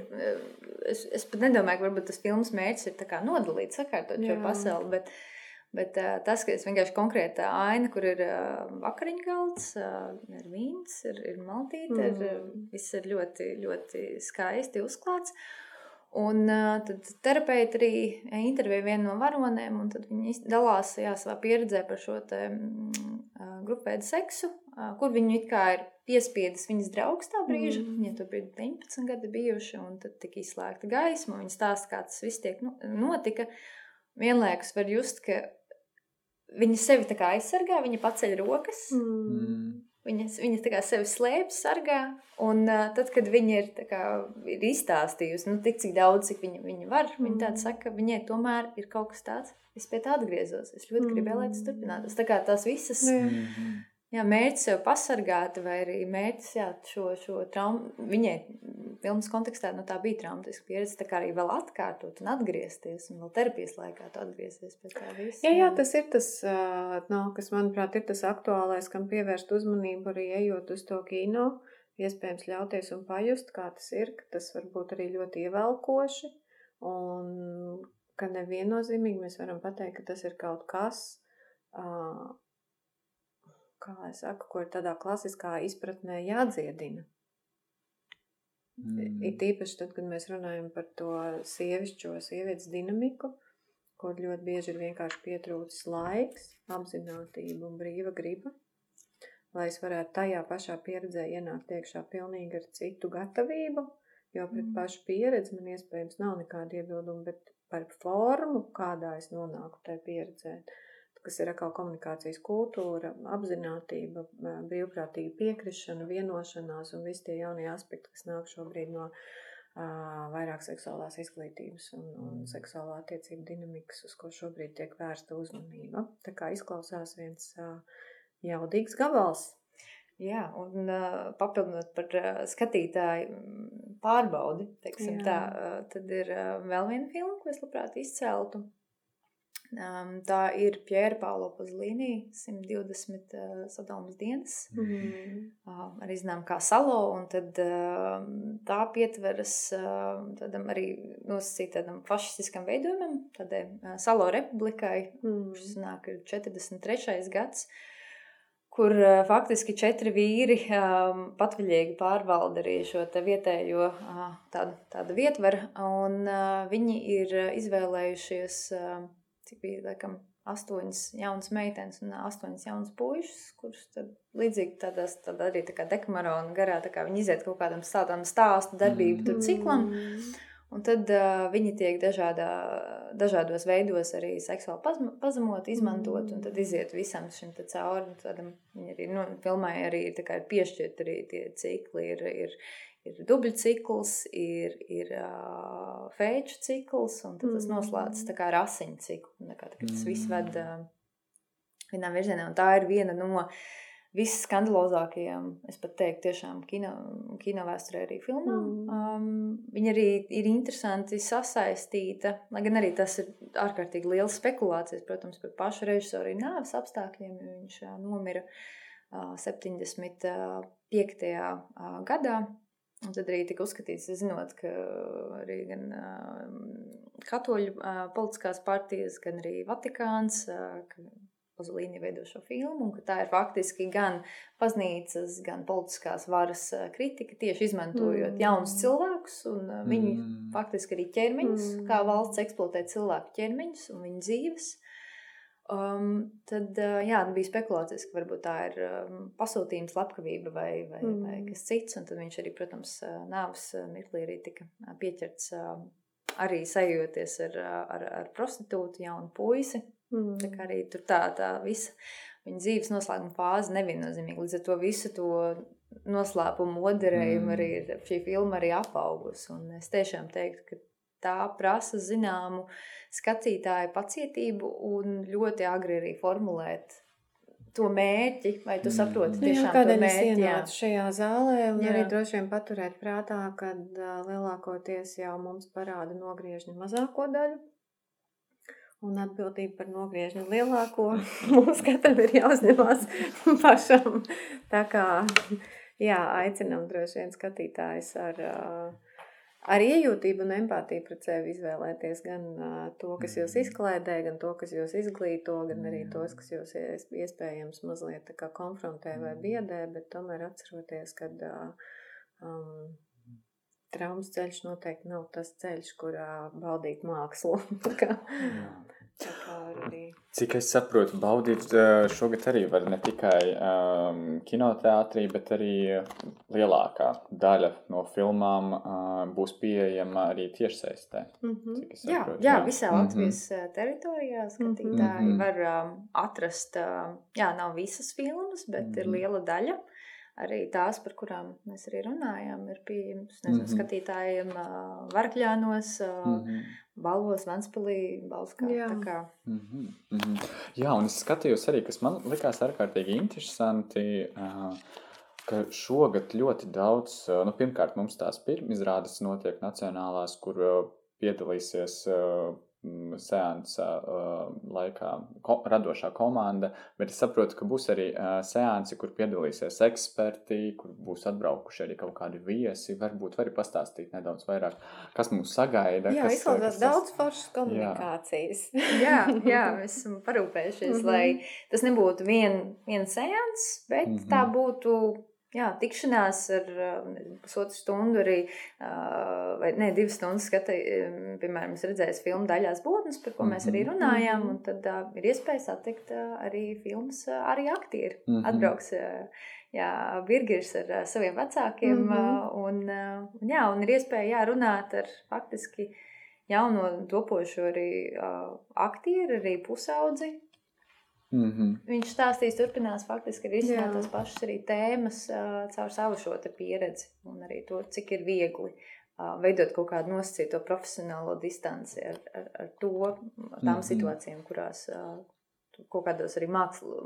Es, es pat nedomāju, ka varbūt tas filmas mērķis ir tā kā nodalīt, sakārtot šo Jā. pasauli. Bet, bet ā, tas, ka es vienkārši konkrētā aina, kur ir ā, vakariņu galds, ā, ir vīns, ir, ir maltīte, mm. ir, Mm. viss ir ļoti, ļoti skaisti uzklāts. Un uh, tad terapeiti arī intervēja vienu no varonēm, un tad viņi dalās jā, savā pieredzē par šo te, mm, uh, grupēdu seksu, uh, kur viņu it kā ir piespiedis viņas draugs tā brīža. Mm. Viņa tur bija 19 gadi bijuši, un tad tika izslēgta gaisma. Viņa stāsta, kā tas viss tiek nu, notika. Vienlaikus var just, ka viņa sevi tā kā aizsargā, viņa paceļ rokas. Mm. Viņas, viņas tā kā sevi slēpj, sargā. Un uh, tad, kad viņa ir, kā, ir izstāstījusi, nu, tik cik daudz, cik viņa, viņa var, mm. viņa tāda saka, ka viņai tomēr ir kaut kas tāds. Es pie tā atgriezos. Es ļoti mm. gribēju, lai tas turpinātos. Tā kā tās visas. Mm jā, mērķis sev pasargāt, vai arī mērķis jā, šo, šo traumu. Viņai filmas kontekstā nu, tā bija traumatiska pieredze, tā kā arī vēl atkārtot un atgriezties, un vēl terapijas laikā atgriezties pie tā visa. Jā, jā, tas ir tas, no, kas, manuprāt, ir tas aktuālais, kam pievērst uzmanību arī ejot uz to kino. Iespējams, ļauties un pajust, kā tas ir, ka tas var būt arī ļoti ievelkoši, un ka neviennozīmīgi mēs varam pateikt, ka tas ir kaut kas, kā lai saka, ko ir tādā klasiskā izpratnē jādziedina. Mm. Ir tīpaši tad, kad mēs runājam par to sievišķo, sievietes dinamiku, kur ļoti bieži ir vienkārši pietrūcis laiks, apzinātība un brīva griba, lai es varētu tajā pašā pieredzē ienākt iekšā pilnīgi ar citu gatavību, jo pret mm. pašu pieredzi man iespējams nav nekāda iebilduma, bet par formu, kādā es nonāku tajā pieredzē, kas ir atkal komunikācijas kultūra, apziņotība, brīvprātīga piekrišana, vienošanās un visi tie jaunie aspekti, kas nāk šobrīd no vairāk seksuālās izglītības un, un mm. seksuālā attiecību dinamikas, uz ko šobrīd tiek vērsta uzmanība. Tā kā izklausās viens jaudīgs gabals. Jā, un uh, papildinot par uh, skatītāju pārbaudi, teiksim, Jā. tā, uh, tad ir uh, vēl viena filma, ko es labprāt izceltu. Um, tā ir Pjēra Pālo Pazlīnī, 120 uh, sadalmas dienas. Mm -hmm. uh, arī zinām, kā salo, un tad uh, tā pietveras uh, tādam arī nosacītādam fašistiskam veidojumam, tādai uh, salo republikai, mm -hmm. kurš ir 43. gads kur uh, faktiski četri vīri um, patvaļīgi pārvalda arī šo vietējo uh, tādu, tādu vietvaru, un uh, viņi ir izvēlējušies uh, cik bija laikam, astoņas jaunas meitenes un astoņas jaunas puikas, kurus līdzīgi tādās, tad arī tā kā dekamarona garā, tā kā viņi iziet kaut kādam tādam stāstu darbību tur ciklam. Un tad uh, viņi tiek dažādā, dažādos veidos arī seksuāli pazem, pazemot, izmantot, un tad iziet visam šim cauri. Tādam, viņi arī nu, filmai arī ir piešķirt arī tie cikli, ir, ir, ir dubļu cikls, ir, ir uh, fēču cikls, un tas noslēdzas tā kā ar asiņu ciklu. Kā, tā, tas viss ved uh, vienā virzienā, un tā ir viena no visskandalozākajām, es pat teiktu, tiešām kino, kino vēsturē arī filmā. Mm. Um, viņa arī ir interesanti sasaistīta, lai gan arī tas ir ārkārtīgi liels spekulācijas, protams, par pašu režisoru arī nāves apstākļiem, jo viņš uh, nomira uh, 75. Uh, gadā. Un tad arī tika uzskatīts, zinot, ka arī gan uh, katoļu uh, politiskās partijas, gan arī Vatikāns, uh, Pazolīni veido šo filmu, un ka tā ir faktiski gan baznīcas, gan politiskās varas kritika, tieši izmantojot mm. jaunus cilvēkus un viņu mm. faktiski arī ķermeņus, mm. kā valsts eksploatē cilvēku ķermeņus un viņu dzīves. Um, tad uh, jā, nu bija spekulācijas, ka varbūt tā ir um, pasūtījuma slepkavība vai, vai, mm. vai kas cits. Un tad viņš arī, protams, nāves mirklī arī tika pieķerts uh, arī sajoties ar, ar, ar prostitūtu, jaunu puisi. Mm. Tā kā arī tur tā, tā visa viņa dzīves noslēguma fāze neviennozīmīga. Līdz ar to visu to noslēpumu moderējumu mm. arī šī filma arī apaugusi. Un es tiešām teiktu, ka tā prasa zināmu skatītāju pacietību un ļoti agri arī formulēt to mērķi, vai tu saproti mm. tiešām jā, kādēļ to mērķi. Jā, šajā zālē un jā. arī droši vien paturēt prātā, ka uh, lielākoties jau mums parāda nogriežņu mazāko daļu. Un atbildība par nogriežņu lielāko mums katram ir jāuzņemās pašam. Tā kā, jā, aicinam droši vien skatītājs ar uh, ar iejūtību un empātiju pret sevi izvēlēties gan uh, to, kas jūs mm. izklaidē, gan to, kas jūs izglīto, gan arī tos, kas jūs iespējams mazliet konfrontē vai mm. biedē, bet tomēr atceroties, ka uh, um, traumas ceļš noteikti nav tas ceļš, kurā baudīt mākslu. Arī. Cik es saprotu, baudīt eh, šogad arī var ne tikai um, kinoteātrī, bet arī lielākā daļa no filmām uh, būs pieejama arī tiešsaistē. Mm -hmm. Jā, jā, jā, visā mhm. Latvijas mm -hmm. teritorijā skatītāji mm -hmm. var um, atrast, uh, jā, nav visas filmas, bet mm -hmm. ir mhm. liela daļa arī tās, par kurām mēs arī runājām, ir pieejamas nezinu, mm -hmm. skatītājiem uh, Varkļānos, uh, mm -hmm. Balvos, Vanspilī, Balskā. Jā. Kā... Mm -hmm. Mm -hmm. Jā, un es skatījos arī, kas man likās ārkārtīgi interesanti, uh, ka šogad ļoti daudz, nu pirmkārt mums tās pirmizrādes notiek nacionālās, kur piedalīsies seansa uh, laikā ko, radošā komanda, bet es saprotu, ka būs arī uh, seansi, kur piedalīsies eksperti, kur būs atbraukuši arī kaut kādi viesi. Varbūt vari pastāstīt nedaudz vairāk, kas mūs sagaida. Jā, kas, izklausās daudz foršas komunikācijas. jā, jā, mēs esam parūpējušies, mm -hmm. lai tas nebūtu vien, viens seans, bet mm -hmm. tā būtu Jā, tikšanās ar pusotru stundu arī, vai ne, divas stundas skatījām, piemēram, es redzēju filmu daļās būtnes, par ko mēs arī mhm. runājām, un tad uh, ir iespēja satikt uh, arī filmas, uh, arī aktieri. Mm -hmm. Atbrauks, uh, jā, Birgers ar uh, saviem vecākiem, mm -hmm. uh, un, uh, jā, un ir iespēja, jā, runāt ar faktiski jauno topošo arī uh, aktieru, arī pusaudzi, Mm -hmm. Viņš stāstīs, turpinās faktiski arī izsākt tās pašas arī tēmas uh, caur savu šo pieredzi un arī to, cik ir viegli uh, veidot kaut kādu nosacīto profesionālo distanci ar, ar, ar to, tām mm -hmm. situācijām, kurās uh, kaut kādos arī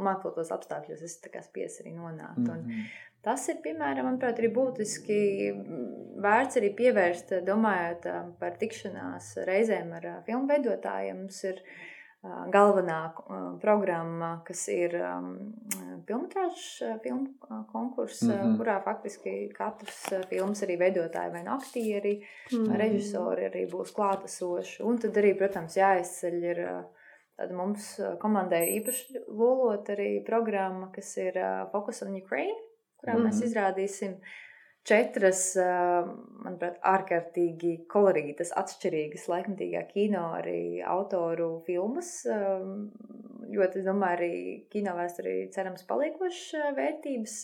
mākslotos apstākļos es spies arī nonākt. Mm -hmm. Un tas ir, piemēram, manuprāt, arī būtiski vērts arī pievērst, domājot par tikšanās reizēm ar filmu veidotājiem. Mums ir uh, galvenā programma, kas ir filmas filmu konkurss, mm -hmm. kurā faktiski katrs filmas arī veidotāji vai aktieri, mm -hmm. režisori arī būs klātesoši. Un tad arī, protams, jāizceļ ir Tad mums komandai īpaši lolot arī programma, kas ir Focus on Ukraine, kurā mm -hmm. mēs izrādīsim uh, četras, manuprāt, ārkārtīgi kolorītas, atšķirīgas laikmatīgā kino arī autoru filmas. Ļoti, es domāju, arī kino vēsturī cerams paliekošas vērtības.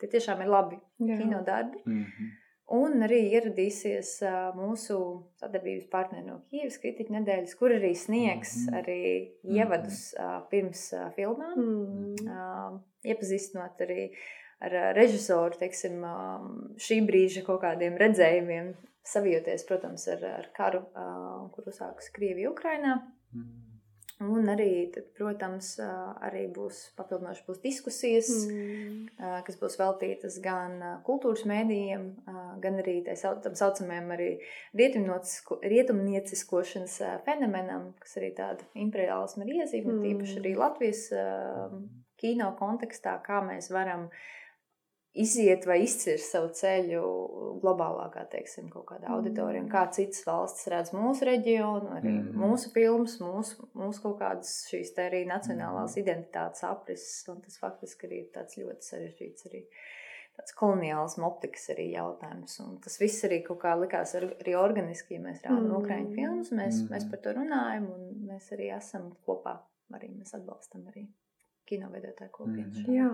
Tie tiešām ir labi Jā. kino darbi. Mm -hmm. Un arī ieradīsies mūsu sadarbības partneri no Kīivas kritiķa nedēļas, kur arī sniegs mm -hmm. arī ievadus mm -hmm. pirms filmām, mm -hmm. iepazīstinot arī ar režisoru, teiksim, šī brīža kaut kādiem redzējumiem, savijoties, protams, ar, ar karu, kur uzsākas Krievija Ukrainā. Mm. Un arī, tad, protams, arī būs papildinoši būs diskusijas, mm. kas būs veltītas gan kultūras mēdījiem, gan arī tam saucamajam arī rietumnieciskošanas fenomenam, kas arī tāda imperiālisma ir iezīme, mm. tīpaši arī Latvijas kino kontekstā, kā mēs varam uh, iziet vai izcirst savu ceļu globālākā, teiksim, kaut kādā auditorijā. Kā citas valstis redz mūsu reģionu, arī mm. mūsu filmas, mūsu, mūsu kaut kādas šīs te arī nacionālās mm. identitātes aprises. Un tas faktiski arī ir tāds ļoti sarežģīts arī. Tāds koloniāls optikas arī jautājums. Un tas viss arī kaut kā likās arī organiski, ja mēs rādām mm. Ukraiņu filmas, mēs, mm. mēs par to runājam un mēs arī esam kopā. Arī mēs atbalstam arī kinoveidētāju kopienu. Mm. Jā.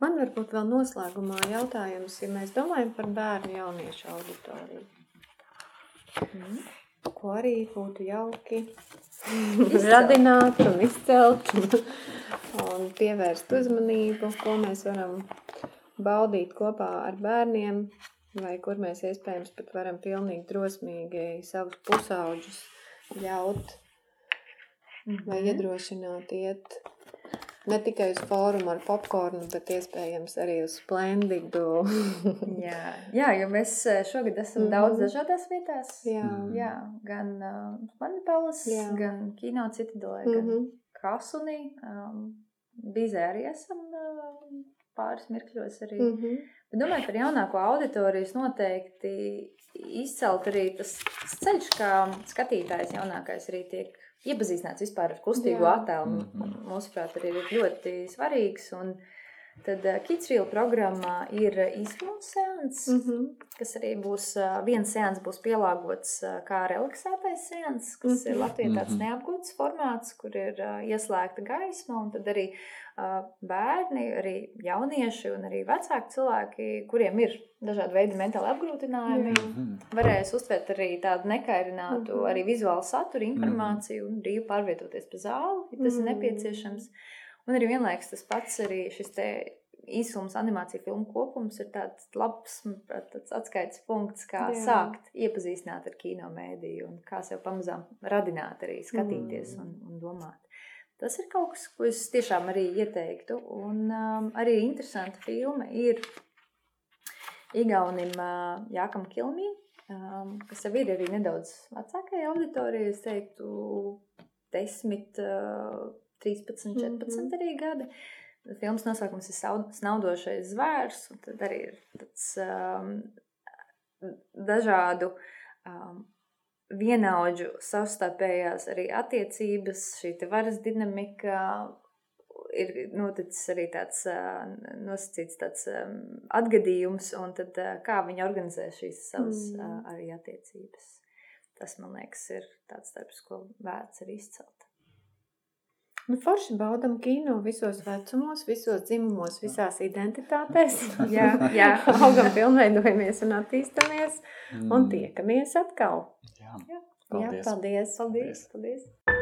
Man varbūt vēl noslēgumā jautājums, ja mēs domājam par bērnu jauniešu auditoriju. Mm. Ko arī būtu jauki radināt un izcelt un pievērst uzmanību, ko mēs varam baudīt kopā ar bērniem, vai kur mēs iespējams pat varam pilnīgi drosmīgi savus pusauģus ļaut mm -hmm. vai iedrošināt iet Ne tikai uz fórumu ar popkornu, bet iespējams arī uz splendidu. jā, jā, jo mēs eh, šogad esam mm. daudz dažādās vietās. Jā, jā gan uh, Manipalas, gan Kino Citadolē, mm -hmm. gan Krasunī. Um, Bīzē arī esam uh, pāris mirkļos arī. Mm -hmm. Bet domāju, par jaunāko auditorijas noteikti izcelt arī tas, tas ceļš, kā skatītājs jaunākais arī tiek iepazīstināts vispār ar kustīgo Jā. attēlu. Mm -hmm. Mūsuprāt, arī ir ļoti svarīgs. Un, Tad uh, Kidsvīla programmā ir īstenības seans, mm -hmm. kas arī būs uh, viens seans, būs pielāgots kā relaksētais seans, kas mm -hmm. ir Latvijā tāds mm -hmm. neapgūts formāts, kur ir ieslēgta gaisma, un tad arī bērni, arī jaunieši un arī vecāki cilvēki, kuriem ir dažādi veidi mentāli apgrūtinājumi, mm -hmm. varēs uztvert arī tādu nekairinātu, mm -hmm. arī vizuālu saturu, informāciju mm -hmm. un brīvi pārvietoties pa zāli, ja tas mm -hmm. ir nepieciešams. Un arī vienlaikus tas pats arī šis te īsums animācija filmu kopums ir tāds labs tāds atskaites punkts, kā Jā. sākt iepazīstināt ar kino mēdīju un kā sev pamazām radināt arī skatīties mm. un, un domāt. Tas ir kaut kas, ko es tiešām arī ieteiktu. Un um, arī interesanta filma ir Igaunim uh, Jākam Kilmī, um, kas jau ir arī nedaudz vecākai auditorijai, es teiktu, desmit, uh, 13, 14 mm -hmm. arī gadi. Filmas nosaukums ir Snaudošais zvērs, un tad arī ir tāds um, dažādu um, vienaudžu savstarpējās arī attiecības, šī varas dinamika, ir noticis arī tāds nosacīts tāds um, atgadījums, un tad kā viņi organizē šīs savas mm. arī attiecības. Tas, man liekas, ir tāds darbs, ko vērts ir izcelt. Nu, forši baudam kino visos vecumos, visos dzimumos, visās identitātēs. jā, jā, augam, pilnveidojamies un attīstamies mm. un tiekamies atkal. Jā, jā. paldies. Jā, paldies. paldies. paldies. paldies.